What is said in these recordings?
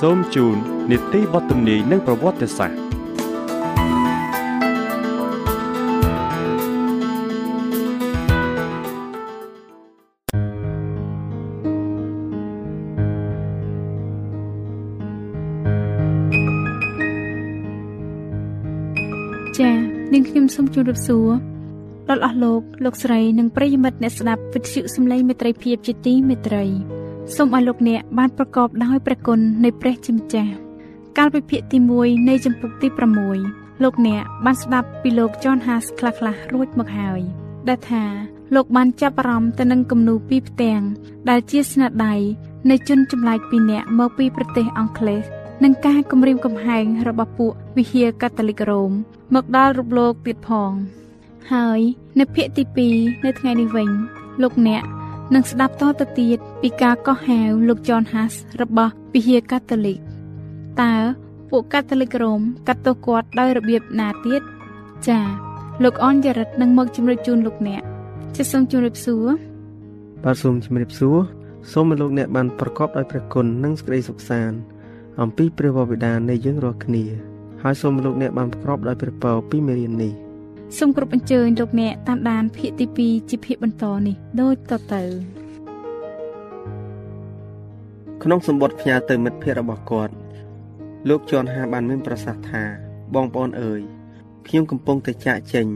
សូមជូននីតិបទទំនាយនិងប្រវត្តិសាស្ត្រចា៎នាងខ្ញុំសូមជម្រាបសួរដល់អស់លោកលោកស្រីនិងប្រិយមិត្តអ្នកស្ដាប់វិទ្យុសំឡេងមេត្រីភាពជាទីមេត្រី សូមឲ្យលោកអ្នកបានប្រកបដោយព្រះគុណនៃព្រះជាម្ចាស់កាលវិភាគទី1នៃចម្ពោះទី6លោកអ្នកបានស្ដាប់ពីលោក John Haas ខ្លះៗរួចមកហើយដែលថាលោកបានចាប់អារម្មណ៍ទៅនឹងគំនូរពីរផ្ទាំងដែលជាស្នាដៃនៃជនចម្លែកពីរនាក់មកពីប្រទេសអង់គ្លេសនិងការគំរាមកំហែងរបស់ពួកវិហារកាតូលិករ៉ូមមកដល់រូបលោកទៀតផងហើយនៅភាគទី2នៅថ្ងៃនេះវិញលោកអ្នក និងស្ដាប់តទៅទៀតពីការកោះហៅលោក John Huss របស់វិហារកាតូលិកតើពួកកាតូលិករ៉ូមកាត់ទោសគាត់ដោយរបៀបណាទៀតចា៎លោកអនយរិតនឹងមកជម្រាបជូនលោកអ្នកជាសូមជម្រាបសួរបាទសូមជម្រាបសួរសូមឲ្យលោកអ្នកបានប្រកបដោយព្រះគុណនិងសេចក្តីសុខសាន្តអំពីព្រះវរបិតានៃយើងរាល់គ្នា ហើយសូមលោកអ្នកបានប្រកបដោយព្រះពរពីមេរៀននេះ សូមគ្រប់អញ្ជើញលោកអ្នកតាមដានភាគទី2ជាភាគបន្តនេះដូចតទៅក្នុងសម្បត្តិផ្ញើទៅមិត្តភ័ក្តិរបស់គាត់លោកជន់ហាបានមានប្រសាសន៍ថាបងប្អូនអើយខ្ញុំកំពុងតែចាក់ចេញ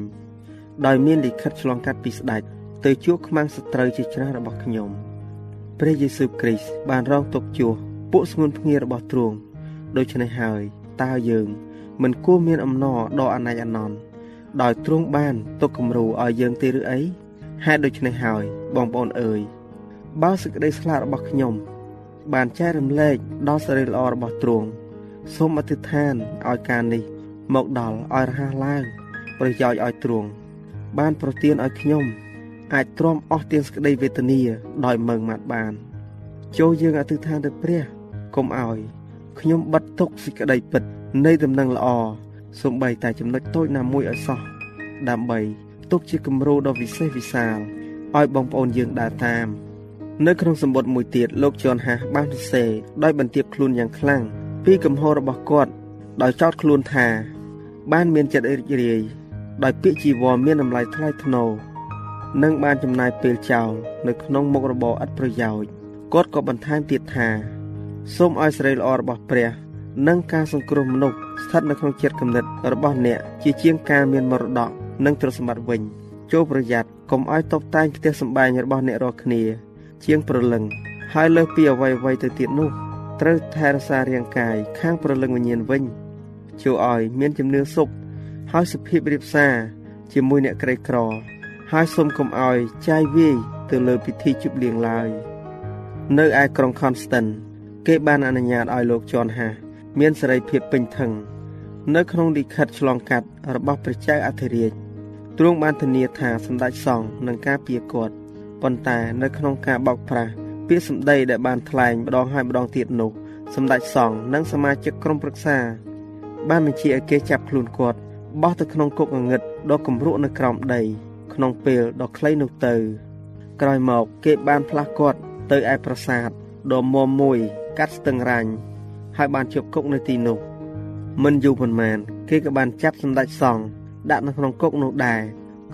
ដោយមានលិខិតឆ្លងកាត់ពីស្ដេចទៅជួបខ្មាំងសត្រូវជាច្រើនរបស់ខ្ញុំព្រះយេស៊ូវគ្រីស្ទបានរងទុកជួសពួកស្ងួនភ្ងារបស់ទ្រង់ដូច្នេះហើយតើយើង មិនគួរមានអំណរដ៏អណេចអណន្ត ដោយទ្រង់បានទុកគំរូឲ្យយើងទេឬអីហេតុដូច្នេះហើយបងប្អូនអើយបើសេចក្តីស្លាប់របស់ខ្ញុំ បានចែករំលែកដល់សេរីល្អរបស់ទ្រង់សូមអធិដ្ឋានឲ្យការនេះ មកដល់ឲ្យរហ័សឡើងប្រយោជន៍ឲ្យទ្រង់បានប្រទានឲ្យខ្ញុំអាចទ្រាំអស់ទាំងសេចក្តីវេទនាដោយមើងម៉ាត់បានចូលយើងអធិដ្ឋានទៅព្រះកុំឲ្យខ្ញុំបិទទុកសេចក្តីពិតនៃដំណឹងល្អ សំបីតែចំណុចតូចណាមួយឲ្យសោះដើម្បីទុកជាគំរូដ៏វិសេសវិសាលឲ្យបងប្អូនយើងដើរតាមនៅក្នុងសម្បត្តិមួយទៀតលោកជន់ហាសបានសរសេរដោយបន្ទាបខ្លួនយ៉ាងខ្លាំងពីកំហុសរបស់គាត់ដោយចោទខ្លួនថា បានមានចិត្តរីករាយដោយពាក្យជីវរមានតម្លៃថ្លៃថ្នូរនិងបានចំណាយពេលចោលនៅក្នុងមុខរបរឥតប្រយោជន៍គាត់ក៏បន្ថែមទៀតថាសូមឲ្យសេរីល្អរបស់ព្រះ និងការសង្គ្រោះមនុស្សស្ថិតនៅក្នុងចិត្តគំនិតរបស់អ្នកជាជាងការមានមរតកនិងទ្រព្យសម្បត្តិវិញចូលប្រយ័ត្នកុំឲ្យតបតែងផ្ទះសម្បែងរបស់អ្នករាល់គ្នា ជាងប្រលឹងហើយលើសពីអ្វីអ្វីទៅទៀតនោះត្រូវថែរក្សារាងកាយខាងប្រលឹងវិញ្ញាណវិញជួយឲ្យមានជំនឿសុខហើយសុភាពរៀបសារជាមួយអ្នកក្រីក្រ ហើយសូមកុំឲ្យចាយវាយទៅលើពិធីជប់លៀងឡើយនៅឯក្រុង Constant គេបានអនុញ្ញាតឲ្យលោកជន់ហា មានសេរីភាពពេញធឹងនៅក្នុងលិខិតឆ្លងកាត់របស់ព្រះចៅអធិរាជទ្រង់បានធានាថាសម្ដេចសង្ឃនឹងការពារគាត់ប៉ុន្តែនៅក្នុងការបោកប្រាស់ពាក្យសម្ដីដែលបានថ្លែងម្ដងហើយម្ដងទៀតនោះសម្ដេចសង្ឃនិងសមាជិកក្រុមប្រឹក្សា បានបញ្ជាឲ្យគេចាប់ខ្លួនគាត់បោះទៅក្នុងគុកងងឹតដ៏គំរក់នៅក្រោមដី ក្នុងពេលដ៏ខ្លីនោះទៅ ក្រោយមកគេបានផ្លាស់គាត់ទៅឯប្រាសាទដ៏មុំមួយ កាត់ស្ទឹងរាញ់ ហើយបានជាប់គុកនៅទីនោះមិនយូរប៉ុន្មាន គេក៏បានចាប់សម្ដេចសង្ឃដាក់នៅក្នុងគុកនោះដែរ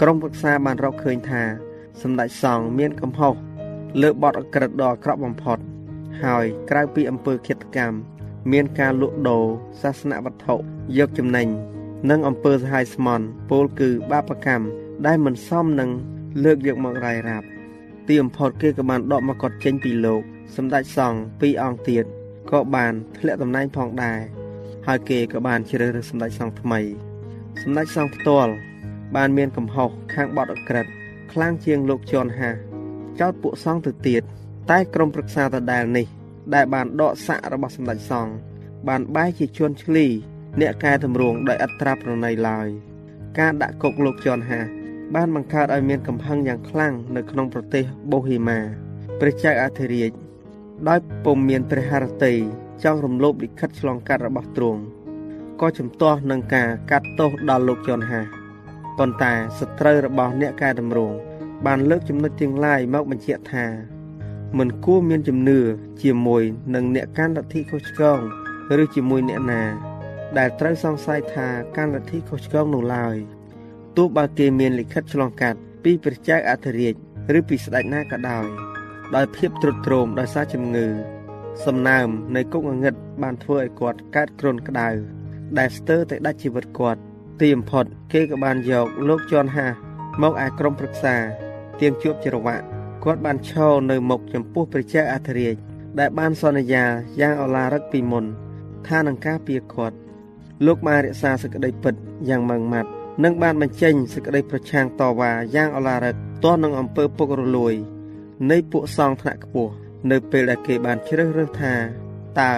ក្រុមប្រឹក្សាបានរកឃើញថាសម្ដេចសង្ឃមានកំហុសលើបទអក្រិតដ៏អាក្រក់បំផុតហហើយក្រៅពីអំពើឃាតកម្មមានការលក់ដូរសាសនវត្ថុយកចំណេញនិងអំពើសហាយស្មន់ពោលគឺបាបកម្មដែលមិនសមនឹងលើកយកមករាយរាប់ទីបំផុតគេក៏បានដកមកកត់ចេញពីលោកសម្ដេចសង្ឃពីរអង្គទៀត ក៏បានធ្លាក់តំណែងផងដែរហើយគេក៏បានជ្រើសរើសសម្ដេចសង្ឃថ្មីសម្ដេចសង្ឃផ្ទាល់បានមានកំហុសខាងបទអក្រិតខ្លាំងជាងលោកជន់ហាចោតពួកសង្ឃទៅទៀតតែក្រុមប្រឹក្សាដដែលនេះ ដែលបានដកសាក់របស់សម្ដេចសង្ឃបានបែរជាជួនឆ្លីអ្នកកែតម្រង់ដោយឥតត្រាប្រណីឡើយការដាក់គុកលោកជន់ហាបានបង្កើតឲ្យមានកំហឹងយ៉ាងខ្លាំងនៅក្នុងប្រទេសបូហេម៉ាព្រះចៅអធិរាជ ដោយពុំមានព្រះハរតីចង់រំលោភលិខិតឆ្លងកាត់របស់ទ្រង់ក៏ជំទាស់នឹងការកាត់ទោសដល់លោកជន់ហាប៉ុន្តែសត្រូវរបស់អ្នកកែតម្រង់បានលើកចំណុចទាំងឡាយមកបញ្ជាក់ថា មិនគួរមានជំនឿជាមួយនឹងអ្នកកាន់លទ្ធិខុសឆ្គងឬជាមួយអ្នកណា ដែលត្រូវសង្ស័យថាកាន់លទ្ធិខុសឆ្គងនោះឡើយទោះបើគេមានលិខិតឆ្លងកាត់ពីព្រះចៅអធិរាជឬពីស្ដេចណាក៏ដោយ ដោយភាពទ្រុឌទ្រោមដោយសារជំងឺ សំណើមនៃគុកងងឹតបានធ្វើឲ្យគាត់កើតគ្រុនក្តៅដែលស្ទើរតែដាច់ជីវិតគាត់ទីបំផុតគេក៏បានយកលោកជន់ហាមកឯក្រុមប្រឹក្សាទៀងជួបចរវៈគាត់បានឈរនៅមុខចំពោះព្រះចៅអធិរាជដែលបានសន្យាយ៉ាងឱឡារិកពីមុនថានឹងការពារគាត់លោកបានរក្សាសេចក្តីពិតយ៉ាងម៉ឺងម៉ាត់និងបានបញ្ចេញសេចក្តីប្រឆាំងតវ៉ាយ៉ាងឱឡារិកទាស់នឹងអំពើពុករលួយ នៃពួកសង្ឃថ្នាក់ខ្ពស់នៅពេលដែលគេបានជ្រើសរើសថាតើ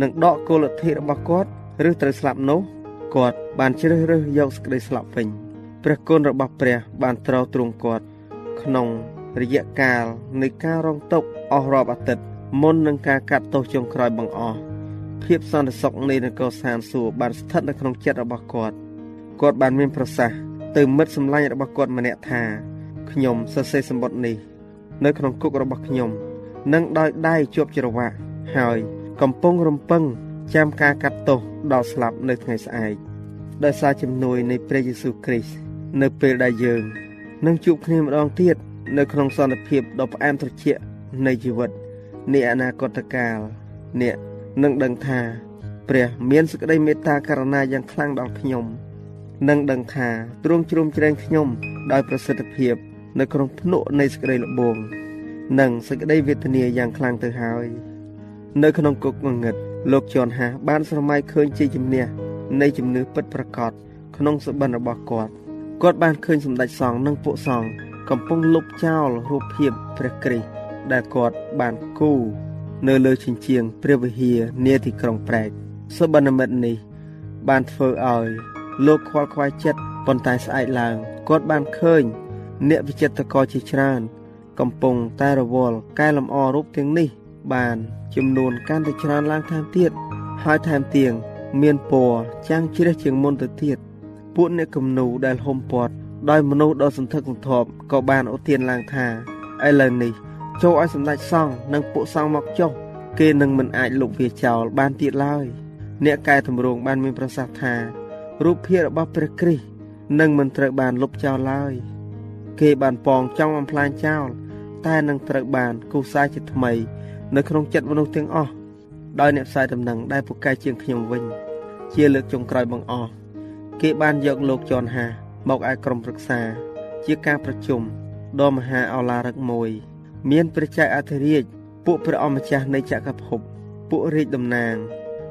នឹងដកគោលលទ្ធិរបស់គាត់ឬត្រូវស្លាប់នោះគាត់បានជ្រើសរើសយកសេចក្តីស្លាប់វិញព្រះគុណរបស់ព្រះបានត្រោទ្រង់គាត់ក្នុងរយៈកាលនៃការរងទុក្ខអស់រាប់អាទិត្យមុននឹងការកាត់ទោសចុងក្រោយបង្អស់ភាពសន្តិសុខនៃនគរសានសួរបានស្ថិតនៅក្នុងចិត្តរបស់គាត់គាត់បានមានប្រសាសន៍ទៅមិត្តសម្លាញ់របស់គាត់ម្នាក់ថាខ្ញុំសរសេរសម្បត្តិនេះ នៅក្នុងគុករបស់ខ្ញុំនិងដោយដៃជាប់ច្រវាក់ហើយកំពុងរំពឹងចាំការកាត់ទោសដល់ស្លាប់នៅថ្ងៃស្អែកដោយសារជំនួយនៃព្រះយេស៊ូវគ្រីស្ទនៅពេលដែលយើងនឹងជួបគ្នាម្ដងទៀតនៅក្នុងសន្តិភាពដ៏ផ្អែមត្រជាក់នៃជីវិតនាអនាគតកាលអ្នកនឹងដឹងថា ព្រះមានសេចក្តីមេត្តាករុណាយ៉ាងខ្លាំងដល់ខ្ញុំនិងដឹងថាទ្រង់ជ្រោមជ្រែងខ្ញុំដោយប្រសិទ្ធភាព នៅក្នុងភ្នក់នៃសេចក្តីល្បងនិងសេចក្តីវេទនាយ៉ាងខ្លាំងទៅហើយ នៅក្នុងគុកងងឹតលោកជន់ហាបានស្រមៃឃើញជាជំនះនៃជំនឿពិតប្រាកដក្នុងសុបិនរបស់គាត់គាត់បានឃើញសម្ដេចសង្ឃនិងពួកសង្ឃកំពុងលុបចោលរូបភាពព្រះគ្រីស្ទដែលគាត់បានគូរនៅលើជញ្ជាំងព្រះវិហារនាទីក្រុងប្រែកសុបិនមិត្តនេះ បានធ្វើឲ្យលោកខ្វល់ខ្វាយចិត្តប៉ុន្តែស្អែកឡើងគាត់បានឃើញ អ្នកវិចិត្រករជាច្រើន កំពុងតែរវល់កែលម្អរូបទាំងនេះ បានចំនួនកាន់តែច្រើនឡើងថែមទៀតហើយថែមទាំងមានពណ៌ចាំងជ្រះជាងមុនទៅទៀតពួកអ្នកគំនូដែលហុំព័ទ្ធដោយមនុស្សដ៏សន្ធឹកសន្ធាប់ក៏បានឧទានឡើងថាឥឡូវនេះចូលឲ្យសម្ដេចសង្ឃនិងពួកសង្ឃមកចុះគេនឹងមិនអាចលុបវាចោលបានទៀតឡើយអ្នកកែតម្រង់បានមានប្រសាសន៍ថារូបភាពរបស់ព្រះគ្រីស្ទនឹងមិនត្រូវបានលុបចោលឡើយ គេបានពងចង់បំផ្លាញចោលតែនឹងត្រូវបានគូសាជាថ្មី នៅក្នុងចិត្តមនុស្សទាំងអស់ដោយអ្នកផ្សាយដំណឹងដែលពូកែជាងខ្ញុំវិញ ជាលើកចុងក្រោយបង្អស់គេបានយកលោកចនហាមកឯក្រុមប្រឹក្សា ជាការប្រជុំដ៏មហាអឡារឹកមួយ មានព្រះចៅអធិរាជពួកព្រះអម្ចាស់នៃចក្រភព ពួករាជតំណាង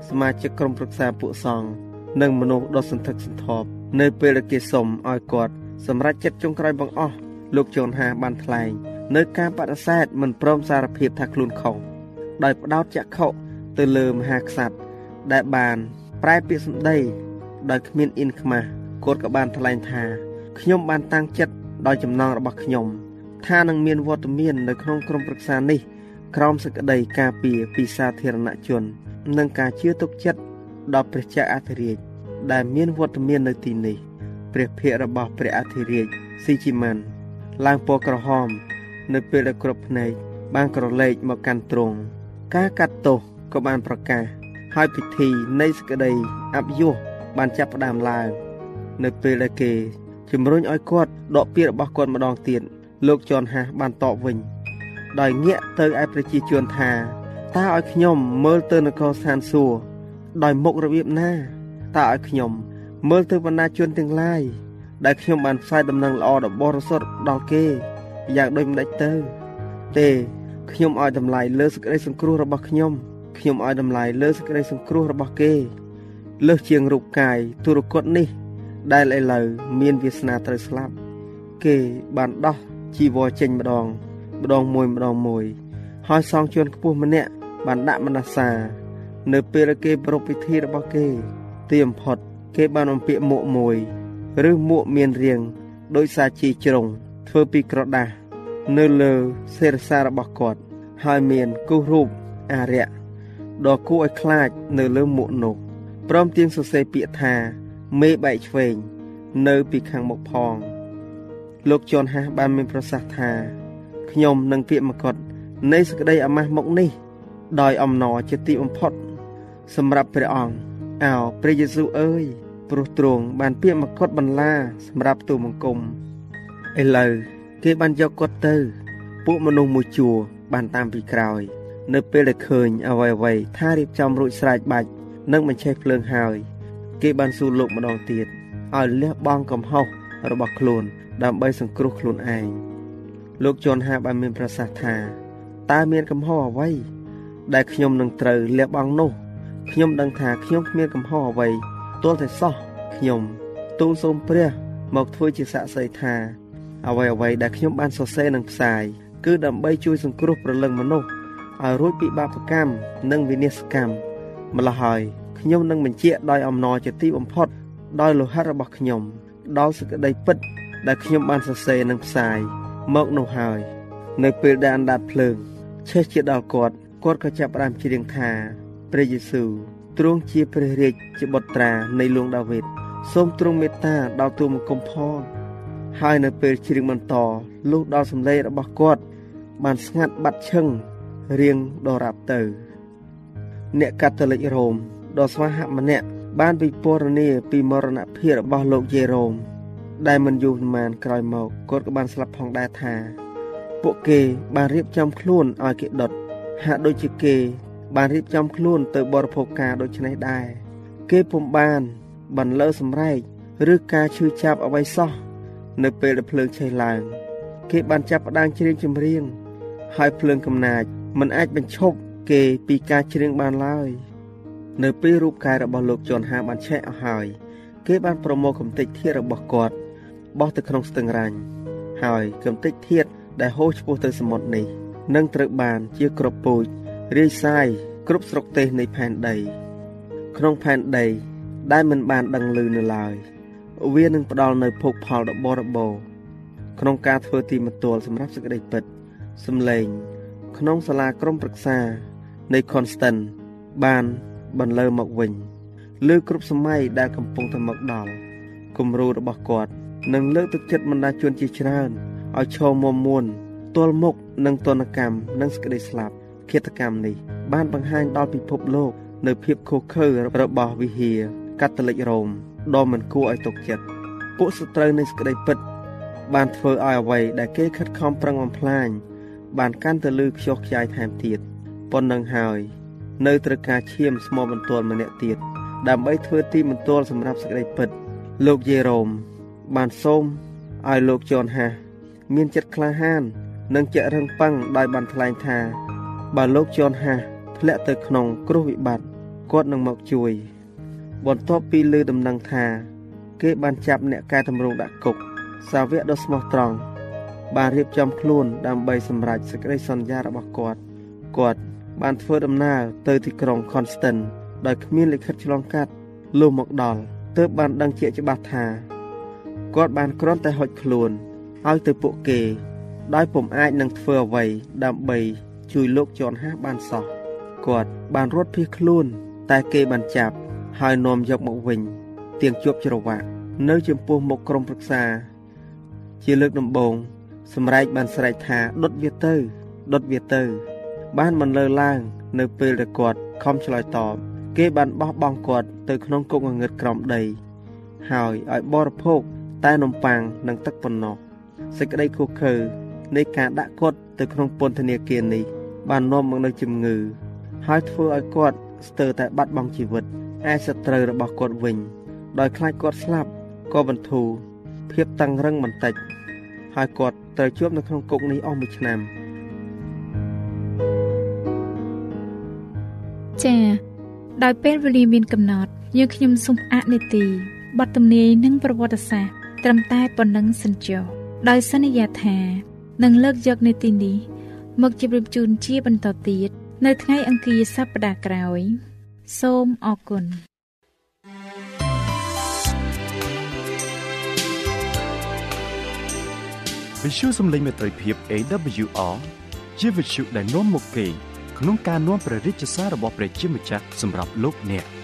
សមាជិកក្រុមប្រឹក្សាពួកសង្ឃនិងមនុស្សដ៏សន្ធឹកសន្ធាប់ នៅពេលដែលគេសុំឲ្យគាត់ សម្រេចចិត្តចុងក្រោយបង្អស់លោកជូនហាបានថ្លែងនៅការបដិសេធមិនព្រមសារភាពថាខ្លួនខុសដោយផ្ដោតចក្ខុទៅលើមហាក្សត្រដែលបានប្រែពាក្យសម្ដីដោយគ្មានអ៊ីនខ្មាស់គាត់ក៏បានថ្លែងថាខ្ញុំបានតាំងចិត្តដោយចំណងរបស់ខ្ញុំថានឹងមានវត្តមាននៅក្នុងក្រុមប្រឹក្សានេះក្រោមសេចក្តីការពារពីសាធារណជននិងការជឿទុកចិត្តដល់ព្រះចៅអធិរាជដែលមានវត្តមាននៅទីនេះ ព្រះភ័ក្ត្ររបស់ព្រះអធិរាជស៊ីជីម៉ាន់ឡើងពណ៌ក្រហម នៅពេលដែលគ្រប់ភ្នែកបានក្រឡេកមកកាន់ទ្រង់ការកាត់ទោសក៏បានប្រកាសហើយពិធីនៃសក្តីអបយុះបានចាប់ផ្ដើមឡើង នៅពេលដែលគេជំរុញឲ្យគាត់ដកពាក្យរបស់គាត់ម្ដងទៀតលោកជន់ហាសបានតបវិញ ដោយងាកទៅឯប្រជាជនថាតើឲ្យខ្ញុំមើលទៅនគរស្ថានសួគ៌ដោយមុខរបៀបណាតើឲ្យខ្ញុំ មើលទៅបណ្ណាជនទាំងឡាយដែលខ្ញុំបានផ្សាយដំណឹងល្អដល់បរិសុទ្ធដល់គេយ៉ាងដូចម្ដេចទៅទេខ្ញុំឲ្យតម្លៃលើសេចក្តីសង្គ្រោះរបស់ខ្ញុំខ្ញុំឲ្យតម្លៃលើសេចក្តីសង្គ្រោះរបស់គេ លើសជាងរូបកាយទុរគតនេះ ដែលឥឡូវមានវាសនាត្រូវស្លាប់ គេបានដោះជីវរចេញម្ដង ម្ដងមួយម្ដងមួយ ហើយសងជួនខ្ពស់ម្នាក់បានដាក់មនសា នៅពេលគេប្រពៃពិធីរបស់គេទីបំផុត គេបានអំពាកមួកមួយឬមួកមានរាងដោយសាជីជ្រុងធ្វើពីក្រដាសនៅលើសេរសារបស់គាត់ ហើយមានគូសរូបអារក្សដ៏គួរឲ្យខ្លាចនៅលើមួកនោះព្រមទាំងសរសេរពាក្យថា មេបែកឆ្វេង នៅពីខាងមុខផង លោកជន់ហាសបានមានប្រសាសន៍ថាខ្ញុំនឹងពាក្យមកត់នៃសក្តីអាម៉ាស់មុខនេះ ដោយអំណរជាទីបំផុត សម្រាប់ព្រះអង្គ អោព្រះយេស៊ូវអើយព្រោះទ្រង់បានពាក្យមកត់បន្លាសម្រាប់ទូបង្គំឥឡូវគេបានយកគាត់ទៅ ពួកមនុស្សមួយជួរបានតាមពីក្រោយ នៅពេលដែលឃើញអ្វីអ្វីថារៀបចំរួចស្រេចបាច់និងបញ្ឆេះភ្លើងហើយ គេបានសួរលោកម្ដងទៀតឲ្យលះបង់កំហុសរបស់ខ្លួន ដើម្បីសង្គ្រោះខ្លួនឯងលោកជន់ហាបានមានប្រសាសន៍ថាតើមានកំហុសអ្វី ដែលខ្ញុំនឹងត្រូវលះបង់នោះ ខ្ញុំដឹងថាខ្ញុំគ្មានកំហុសអ្វីទាល់តែសោះខ្ញុំទូលសូមព្រះ មកធ្វើជាសាក្សីថាអ្វីអ្វីដែលខ្ញុំបានសរសេរនិងផ្សាយគឺដើម្បីជួយសង្គ្រោះប្រលឹងមនុស្សឲ្យរួចពីបាបកម្មនិងវិនាសកម្មម្ល៉េះហើយខ្ញុំនឹងបញ្ជាក់ដោយអំណរជាទីបំផុត ដោយលោហិតរបស់ខ្ញុំដល់សេចក្តីពិត ដែលខ្ញុំបានសរសេរនិងផ្សាយមកនោះហើយ នៅពេលដែលអណ្ដាតភ្លើងឆេះជាដល់គាត់គាត់ក៏ចាប់ផ្ដើមច្រៀងថា ព្រះយេស៊ូវទ្រង់ជាព្រះរាជជាបុត្រានៃលួងដាវីតសូមទ្រង់មេត្តាដល់ទូមង្គមផងហើយនៅពេលច្រៀងបន្តលុះដល់សម្លេងរបស់គាត់បានស្ងាត់បាត់ឈឹងរៀងដរាបទៅ អ្នកកាតូលិករ៉ូមដ៏ស្វាហាប់ម្នាក់បានពិពណ៌នាពីមរណភាពរបស់លោកយេរ៉ូមដែលមិនយូរប៉ុន្មានក្រោយមកគាត់ក៏បានស្លាប់ផងដែរថា ពួកគេបានរៀបចំខ្លួនឲ្យគេដុតហាក់ដូចជាគេ បានរៀបចំខ្លួនទៅបរិភោគការដូចនេះដែរគេពុំបានបន្លឺសម្រែកឬការឈឺចាប់អ្វីសោះនៅពេលដែលភ្លើងឆេះឡើងគេបានចាប់ផ្ដើមច្រៀងចម្រៀងហើយភ្លើងកំណាចមិនអាចបញ្ឈប់គេពីការច្រៀងបានឡើយនៅពេលរូបកាយរបស់លោកជន់ហាបានឆេះអស់ហើយគេបានប្រមូលកំទេចធាតរបស់គាត់បោះទៅក្នុងស្ទឹងរាញ់ហើយកំទេចធាតដែលហូរឆ្ពោះទៅសមុទ្រនេះនឹងត្រូវបានជាក្របពូជ រាយសាយគ្រប់ស្រុកទេសនៃផែនដី ក្នុងផែនដីដែលមិនបានដឹងឮនៅឡើយវានឹងផ្ដល់នៅភោគផលដ៏បរិបូរណ៍ក្នុងការធ្វើទីមន្ទល់សម្រាប់សេចក្តីពិតសំឡេង ក្នុងសាលាក្រុមប្រឹក្សានៃ Constant បានបន្លឺមកវិញលើគ្រប់សម័យដែលកំពុងតែមកដល់គំរូរបស់គាត់នឹងលើកទឹកចិត្តបណ្ដាជនជាច្រើនឲ្យឈរមុំមួនទល់មុខនឹងទនកម្មនិងសក្តីស្លាប់ ឃាតកម្មនេះ បានបង្ហាញដល់ពិភពលោក នៅភាពខុសខើរបស់វិហារកាតូលិករ៉ូមដ៏មិនគួរឲ្យទុកចិត្តពួកសត្រូវនៃសេចក្តីពិត បានធ្វើឲ្យអ្វីដែលគេខិតខំប្រឹងបំផ្លាញបានកាន់តែលឺខ្ជោះខ្ចាយថែមទៀតប៉ុណ្ណឹងហើយ នៅត្រូវការឈាមស្មោបន្ទាល់ម្នាក់ទៀតដើម្បីធ្វើទីបន្ទាល់សម្រាប់សេចក្តីពិត លោកយេរ៉ូមបានសូមឲ្យលោកជនហាមានចិត្តក្លាហាន និងចិត្តរឹងប៉ឹងដោយបានថ្លែងថា បើលោកជនហាធ្លាក់ទៅក្នុងគ្រោះវិបត្តិគាត់នឹងមកជួយ បន្ទាប់ពីលើដំណឹងថា គេបានចាប់អ្នកកែតម្រង់ដាក់គុកសាវកដ៏ស្មោះត្រង់បានរៀបចំខ្លួនដើម្បីសម្រេចសេចក្តីសន្យារបស់គាត់គាត់បានធ្វើដំណើរទៅទីក្រុង Constant ដោយគ្មានលិខិតឆ្លងកាត់លុះមកដល់ទើបបានដឹងជាច្បាស់ថាគាត់បានគ្រាន់តែហុចខ្លួនឲ្យទៅពួកគេ ដោយពុំអាចនឹងធ្វើអ្វីដើម្បី ជួយលោកជន់ហាបានសោះគាត់បានរត់ភៀសខ្លួន តែគេបានចាប់ហើយនាំយកមកវិញទៀងជាប់ច្រវាក់នៅចំពោះមុខក្រុមប្រឹក្សា ជាលើកដំបូងសម្រែកបានស្រែកថាដុតវាទៅដុតវាទៅ បានបន្លឺឡើង នៅពេលដែលគាត់ខំឆ្លើយតបគេបានបោះបង់គាត់ទៅក្នុងគុកងងឹតក្រោមដី ហើយឲ្យបរិភោគតែនំប៉័ងនិងទឹកប៉ុណ្ណោះសេចក្តីខុសខើនៃការដាក់គាត់ទៅក្នុងពន្ធនាគារនេះ បាននាំមកនូវជំងឺ ហើយធ្វើឲ្យគាត់ស្ទើរតែបាត់បង់ជីវិតឯសត្រូវរបស់គាត់វិញ ដោយខ្លាចគាត់ស្លាប់ក៏បន្ធូរភាពតឹងរឹងបន្តិច ហើយគាត់ត្រូវជាប់នៅក្នុងគុកនេះអស់មួយឆ្នាំចា៎ដោយពេលវេលាមានកំណត់យើងខ្ញុំសូមអនុទីបទទំនាយនិងប្រវត្តិសាស្ត្រត្រឹមតែប៉ុណ្ណឹងសិនចុះដោយសន្យាថានឹងលើកយកនីតិនេះ មកជម្រាបជូនជាបន្តទៀតនៅថ្ងៃអង្គារសប្តាហ៍ក្រោយ សូមអរគុណវិទ្យុសំឡេងមេត្រីភាព AWR ជាវិទ្យុដែលនាំមកពីក្នុងការនាំព្រះរាជសាររបស់ព្រះជាម្ចាស់សម្រាប់លោកអ្នក។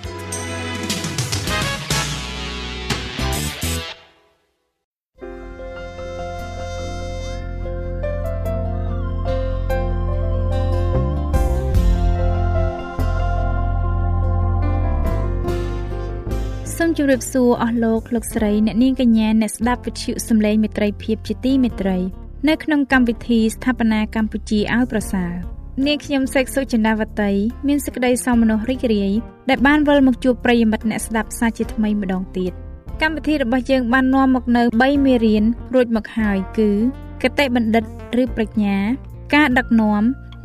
រាបសួរអស់លោកលោកស្រីអ្នកនាងកញ្ញាអ្នកស្ដាប់វិទ្យុសំឡេងមេត្រីភាពជាទីមេត្រី នៅក្នុងកម្មវិធីស្ថាបនាកម្ពុជាឲ្យប្រសើរនាងខ្ញុំសេកសុចិន្តាវតីមានសេចក្តីសោមនស្សរីករាយដែលបានវិលមកជួបប្រិយមិត្តអ្នកស្ដាប់សាជាថ្មីម្ដងទៀតកម្មវិធីរបស់យើងបាននាំមកនៅ3មេរៀនរួចមកហើយគឺគតិបណ្ឌិតឬប្រាជ្ញា ការដឹកនាំ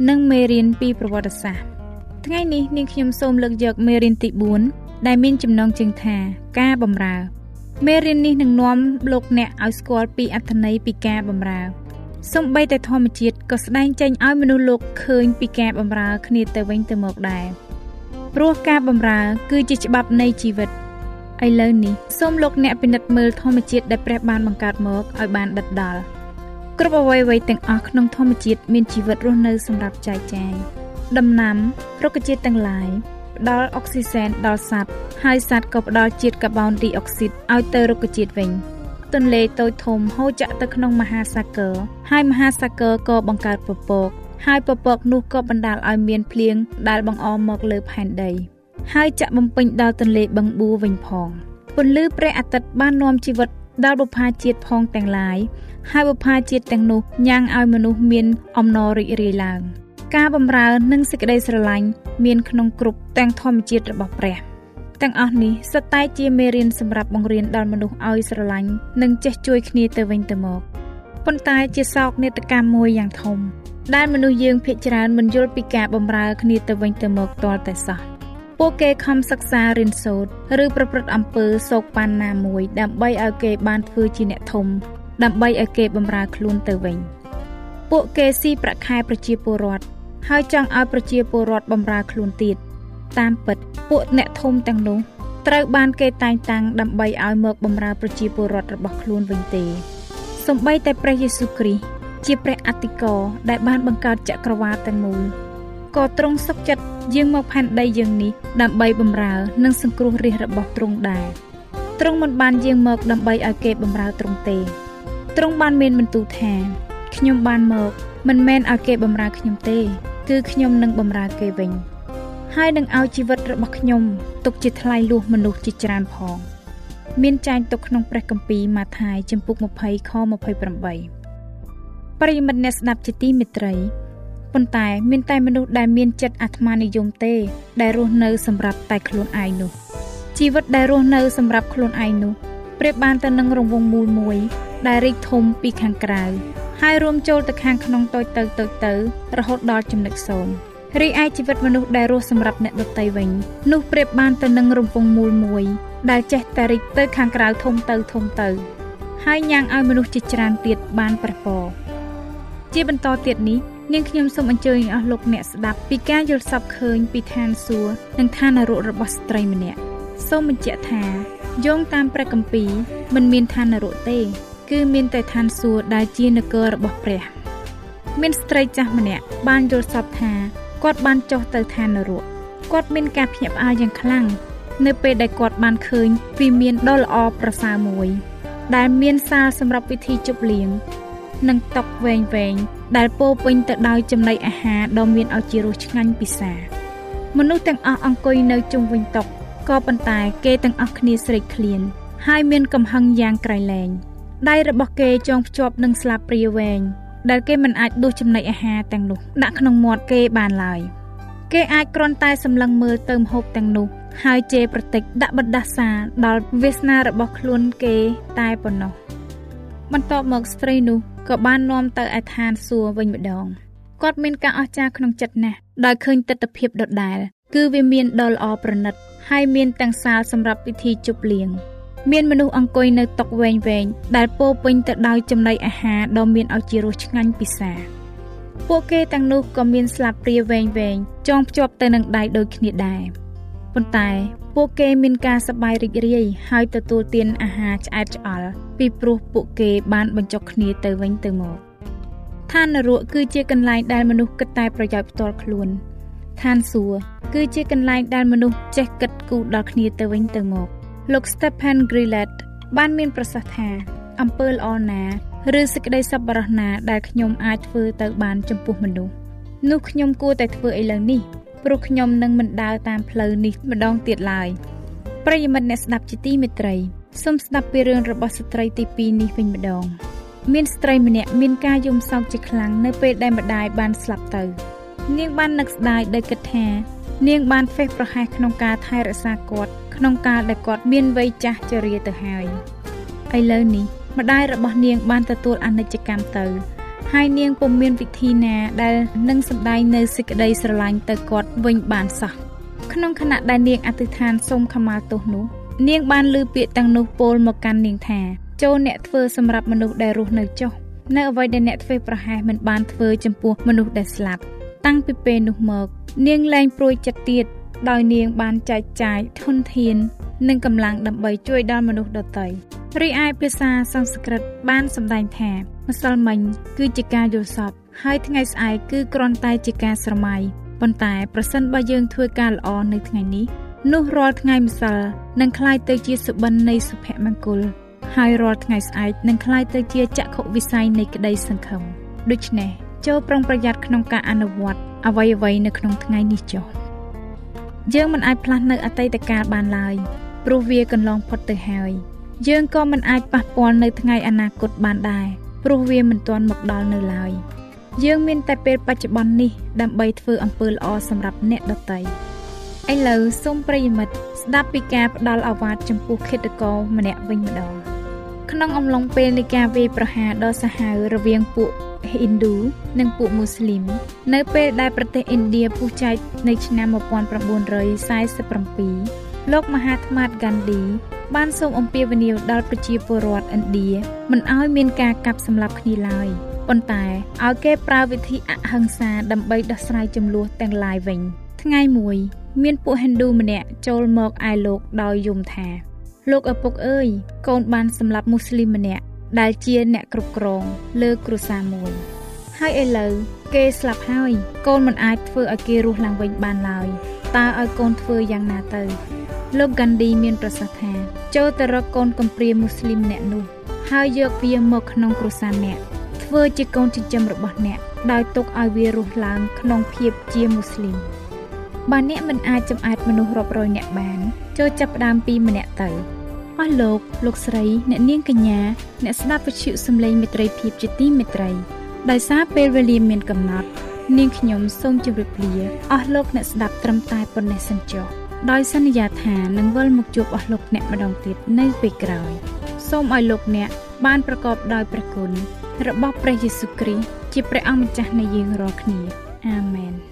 និងមេរៀនពីប្រវត្តិសាស្ត្រថ្ងៃនេះនាងខ្ញុំសូមលើកយកមេរៀនទី4 ដែលមានចំណងជើងថា ការបំរើមេរៀននេះនឹងនាំលោកអ្នកឲ្យស្គាល់ពីអត្ថន័យពីការបំរើសំបីតែធម្មជាតិក៏ស្ដែងចេញឲ្យមនុស្សលោកឃើញពីការបំរើគ្នាទៅវិញទៅមកដែរព្រោះការបំរើគឺជាច្បាប់នៃជីវិតឥឡូវនេះសូមលោកអ្នកពិនិត្យមើលធម្មជាតិដែលព្រះបានបង្កើតមកឲ្យបានដិតដល់គ្រប់អ្វីៗទាំងអស់ក្នុងធម្មជាតិមានជីវិតរស់នៅសម្រាប់ចែកចាយដំណាំរុក្ខជាតិទាំងឡាយ ផ្ដល់អុកស៊ីសែនដល់សត្វហើយសត្វក៏ផ្ដល់ជាតិកាបូនឌីអុកស៊ីតឲ្យទៅរុក្ខជាតិវិញទន្លេតូចធំហូរចាក់ទៅក្នុងមហាសាគរហើយមហាសាគរក៏បង្កើតពពក ហើយពពកនោះក៏បណ្ដាលឲ្យមានភ្លៀងដែលបង្អមមកលើផែនដី ហើយចាក់បំពេញដល់ទន្លេបឹងបួវិញផងពន្លឺព្រះអាទិត្យបាននាំជីវិតដល់បុព្វាជាតិផងទាំងឡាយហើយបុព្វាជាតិទាំងនោះញ៉ាំងឲ្យមនុស្សមានអំណររីករាយឡើង។ ការបម្រើនិងសេចក្តីស្រឡាញ់មានក្នុងគ្រប់ទាំងធម្មជាតិរបស់ព្រះទាំងអស់នេះសុទ្ធតែជាមេរៀនសម្រាប់បង្រៀនដល់មនុស្សឲ្យស្រឡាញ់និងចេះជួយគ្នាទៅវិញទៅមកប៉ុន្តែជាសោកនាដកម្មមួយយ៉ាងធំ ដែលមនុស្សយើងភាគច្រើនមិនយល់ពីការបម្រើគ្នាទៅវិញទៅមកទាល់តែសោះពួកគេខំសិក្សារៀនសូត្រឬប្រព្រឹត្តអំពើសោកប៉ាន់ណាមួយដើម្បីឲ្យគេបានធ្វើជាអ្នកធំ ដើម្បីឲ្យគេបម្រើខ្លួនទៅវិញ ពួកគេស៊ីប្រាក់ខែប្រជាពលរដ្ឋ ហើយចង់ឲ្យប្រជាពលរដ្ឋបម្រើខ្លួនទៀតតាមពិតពួកអ្នកធំទាំងនោះត្រូវបានគេតែងតាំងដើម្បីឲ្យមកបម្រើប្រជាពលរដ្ឋរបស់ខ្លួនវិញទេសំបីតែព្រះយេស៊ូវគ្រីស្ទជាព្រះអតិកោដែលបានបង្កើតចក្រវាឡទាំងមូលក៏ទ្រង់សុខចិត្តយាងមកផែនដីយើងនេះដើម្បីបម្រើនិងសង្គ្រោះរាជរបស់ទ្រង់ដែរទ្រង់មិនបានយាងមកដើម្បីឲ្យគេបម្រើទ្រង់ទេទ្រង់បានមានបន្ទូលថាខ្ញុំបានមកមិនមែនឲ្យគេបម្រើខ្ញុំទេ គឺខ្ញុំនឹងបម្រើគេវិញ ហើយនឹងឲ្យជីវិតរបស់ខ្ញុំទុកជាថ្លៃលួសមនុស្សជាច្រើនផង មានចែងទុកក្នុងព្រះគម្ពីរម៉ាថាយចំពុក20ខ28ប្រិយមិត្តអ្នកស្ដាប់ជាទីមេត្រីប៉ុន្តែមានតែមនុស្សដែលមានចិត្តអាត្មានិយមទេ ដែលរស់នៅសម្រាប់តែខ្លួនឯងនោះជីវិតដែលរស់នៅសម្រាប់ខ្លួនឯងនោះប្រៀបបានទៅនឹងរង្វង់មូលមួយ ដែលរីកធំពីខាងក្រៅ ហើយរួមចូលទៅខាងក្នុងតូចទៅតូចទៅរហូតដល់ចំណុចសូន្យរីឯជីវិតមនុស្សដែលរស់សម្រាប់អ្នកដទៃវិញនោះប្រៀបបានទៅនឹងរំពងមូលមួយ ដែលចេះតែរីកទៅខាងក្រៅធំទៅធំទៅ ហើយញ៉ាំងឲ្យមនុស្សជាច្រើនទៀតបានប្រពរជាបន្តទៀតនេះនាងខ្ញុំសូមអញ្ជើញអស់លោកអ្នកស្ដាប់ពីការយល់សប្តិឃើញពីឋានសួគ៌និងឋាននរករបស់ស្ត្រីម្នាក់សូមបញ្ជាក់ថាយោងតាមព្រះគម្ពីរមិនមានឋាននរកទេ គឺមានតែឋានសួគ៌ដែលជានគររបស់ព្រះ មានស្ត្រីចាស់ម្នាក់បានយល់សពថាគាត់បានចុះទៅឋាននរកគាត់មានការភ្ញាក់ផ្អើលយ៉ាងខ្លាំងនៅពេលដែលគាត់បានឃើញវិមានដ៏ល្អប្រសើរមួយ ដែលមានសាលសម្រាប់ពិធីជប់លៀងនិងតុវែងវែងដែលពោពេញទៅដោយចំណីអាហារដ៏មានឱជារសឆ្ងាញ់ពិសាមនុស្សទាំងអស់អង្គុយនៅជុំវិញតុក៏ប៉ុន្តែគេទាំងអស់គ្នាស្រេកឃ្លាន ហើយមានកំហឹងយ៉ាងក្រៃលែង។ ដៃរបស់គេចងភ្ជាប់នឹងស្លាបព្រាវែងដែលគេមិនអាចដួសចំណីអាហារទាំងនោះដាក់ក្នុងមាត់គេបានឡើយគេអាចគ្រាន់តែសម្លឹងមើលទៅម្ហូបទាំងនោះហើយជេរប្រតិចដាក់បណ្ដាសាដល់វាសនារបស់ខ្លួនគេតែប៉ុណ្ណោះបន្ទាប់មកស្ត្រីនោះក៏បាននាំទៅឯឋានសួគ៌វិញម្ដងគាត់មានការអស្ចារ្យក្នុងចិត្តណាស់ដោយឃើញទស្សនភាពដដែលគឺវាមានដ៏ល្អប្រណិត ហើយមានទាំងសាលសម្រាប់ពិធីជប់លៀង មានមនុស្សអង្គុយនៅតុវែងវែងដែលពោពេញទៅដោយចំណីអាហារដ៏មានឱជារសឆ្ងាញ់ពិសាពួកគេទាំងនោះក៏មានស្លាបព្រាវែងវែងចងភ្ជាប់ទៅនឹងដៃដូចគ្នាដែរប៉ុន្តែពួកគេមានការសប្បាយរីករាយហើយទទួលទានអាហារឆ្អែតឆ្អល់ពីព្រោះពួកគេបានបញ្ចុកគ្នាទៅវិញទៅមកឋាននរកគឺជាកន្លែងដែលមនុស្សគិតតែប្រយោជន៍ផ្ទាល់ខ្លួនឋានសួគ៌គឺជាកន្លែងដែលមនុស្សចេះគិតគូរដល់គ្នាទៅវិញទៅមក លោក Stephen Grillet បានមានប្រសាសន៍ថាអំពើល្អណាឬសេចក្តីសប្បុរសណាដែលខ្ញុំអាចធ្វើទៅបានចំពោះមនុស្សនោះខ្ញុំគួរតែធ្វើឥឡូវនេះព្រោះខ្ញុំនឹងមិនដើរតាមផ្លូវនេះម្ដងទៀតឡើយប្រិយមិត្តអ្នកស្ដាប់ជាទីមេត្រីសូមស្ដាប់ពីរឿងរបស់ស្ត្រីទី2នេះវិញម្ដង មានស្ត្រីម្នាក់មានការយំសោកជាខ្លាំងនៅពេលដែលម្ដាយបានស្លាប់ទៅនាងបាននឹកស្ដាយដោយគិតថា នាងបានហ្វេសប្រហែសក្នុងការថែរក្សាគាត់ ក្នុងកាលដែលគាត់មានវ័យចាស់ជរាទៅហើយឥឡូវនេះម្ដាយរបស់នាងបានទទួលអនិច្ចកម្មទៅ ហើយនាងពុំមានវិធីណាដែលនឹងសម្ដែងនៅសេចក្តីស្រឡាញ់ទៅគាត់វិញបានសោះក្នុងខណៈដែលនាងអធិដ្ឋានសូមខមាទោសនោះ នាងបានលើពាក្យទាំងនោះពោលមកកាន់នាងថាចូលអ្នកធ្វើសម្រាប់មនុស្សដែលរស់នៅចុះនៅអ្វីដែលអ្នកធ្វើប្រហែសមិនបានធ្វើចំពោះមនុស្សដែលស្លាប់ តាំងពីពេលនោះមក នាងលែងព្រួយចិត្តទៀត ដោយនាងបានចែកចាយធនធាន និងកម្លាំងដើម្បីជួយដល់មនុស្សដទៃរីឯភាសាសំស្ក្រឹតបានសម្ដែងថាម្សិលមិញគឺជាការយល់សប្តិហើយថ្ងៃស្អែកគឺគ្រាន់តែជាការស្រមៃប៉ុន្តែប្រសិនបើយើងធ្វើការល្អនៅថ្ងៃនេះនោះរាល់ថ្ងៃម្សិលនឹងคล้ายទៅជាសុបិននៃសុភមង្គលហើយរាល់ថ្ងៃស្អែកនឹងคล้ายទៅជាចក្ខុវិស័យនៃក្តីសង្ឃឹមដូច្នេះចូលប្រុងប្រយ័ត្នក្នុងការអនុវត្តអ្វីៗនៅក្នុងថ្ងៃនេះចុះ យើងមិនអាចផ្លាស់នៅអតីតកាលបានឡើយព្រោះវាកន្លងផុតទៅហើយ យើងក៏មិនអាចប៉ះពាល់នៅថ្ងៃអនាគតបានដែរព្រោះវាមិនទាន់មកដល់នៅឡើយយើងមានតែពេលបច្ចុប្បន្ននេះដើម្បីធ្វើអំពើល្អសម្រាប់អ្នកដទៃឥឡូវសូមប្រិយមិត្តស្ដាប់ពីការផ្ដល់អាវ៉ាតចំពោះឃាតករម្នាក់វិញម្ដងក្នុងអំឡុងពេលនៃការវាយប្រហារដ៏សាហាវរវាងពួក ហិណ្ឌូនិងពួកមូស្លីម នៅពេលដែលប្រទេសឥណ្ឌាពុះចែកនៅឆ្នាំ1947លោកមហាថ្មាតហ្គាន់ឌីបានសូមអំពាវនាវដល់ប្រជាពលរដ្ឋឥណ្ឌាមិនឲ្យមានការកាប់សម្លាប់គ្នាឡើយប៉ុន្តែឲ្យគេប្រើវិធីអហិង្សាដើម្បីដោះស្រាយចំនួនទាំងឡាយវិញ ថ្ងៃមួយមានពួកហិណ្ឌូម្នាក់ចូលមកឯលោកដោយយំថា លោកឪពុកអើយកូនបានសម្លាប់មូស្លីមម្នាក់ ដែលជាអ្នកគ្រប់គ្រងលើគ្រួសារមួយ ហើយឥឡូវគេស្លាប់ហើយកូនមិនអាចធ្វើឲ្យគេរស់ឡើងវិញបានឡើយតើឲ្យកូនធ្វើយ៉ាងណាទៅលោកហ្គាន់ឌីមានប្រសាសន៍ថាចូលទៅរកកូនកំព្រាមូស្លីមអ្នកនោះហើយយកវាមកក្នុងគ្រួសារអ្នកធ្វើជាកូនចិញ្ចឹមរបស់អ្នកដោយទុកឲ្យវារស់ឡើងក្នុងភាពជាមូស្លីមបើអ្នកមិនអាចចំអែតមនុស្សរាប់រយនាក់បានចូលចាប់ផ្ដើមពីម្នាក់ទៅ អស់លោកលោកស្រី អ្នកនាងកញ្ញាអ្នកស្ដាប់វិទ្យុសំឡេងមេត្រីភាពជាទីមេត្រីដោយសារពេលវេលាមានកំណត់ នាងខ្ញុំសូមជម្រាបលាអស់លោកអ្នកស្ដាប់ត្រឹមតែប៉ុណ្ណេះសិនចុះដោយសន្យាថានឹងវិលមកជួបអស់លោកអ្នកម្ដងទៀតនៅពេលក្រោយសូមឲ្យលោកអ្នកបានប្រកបដោយព្រះគុណរបស់ព្រះយេស៊ូវគ្រីស្ទជាព្រះអង្គម្ចាស់នៃយើងរាល់គ្នាអាមែន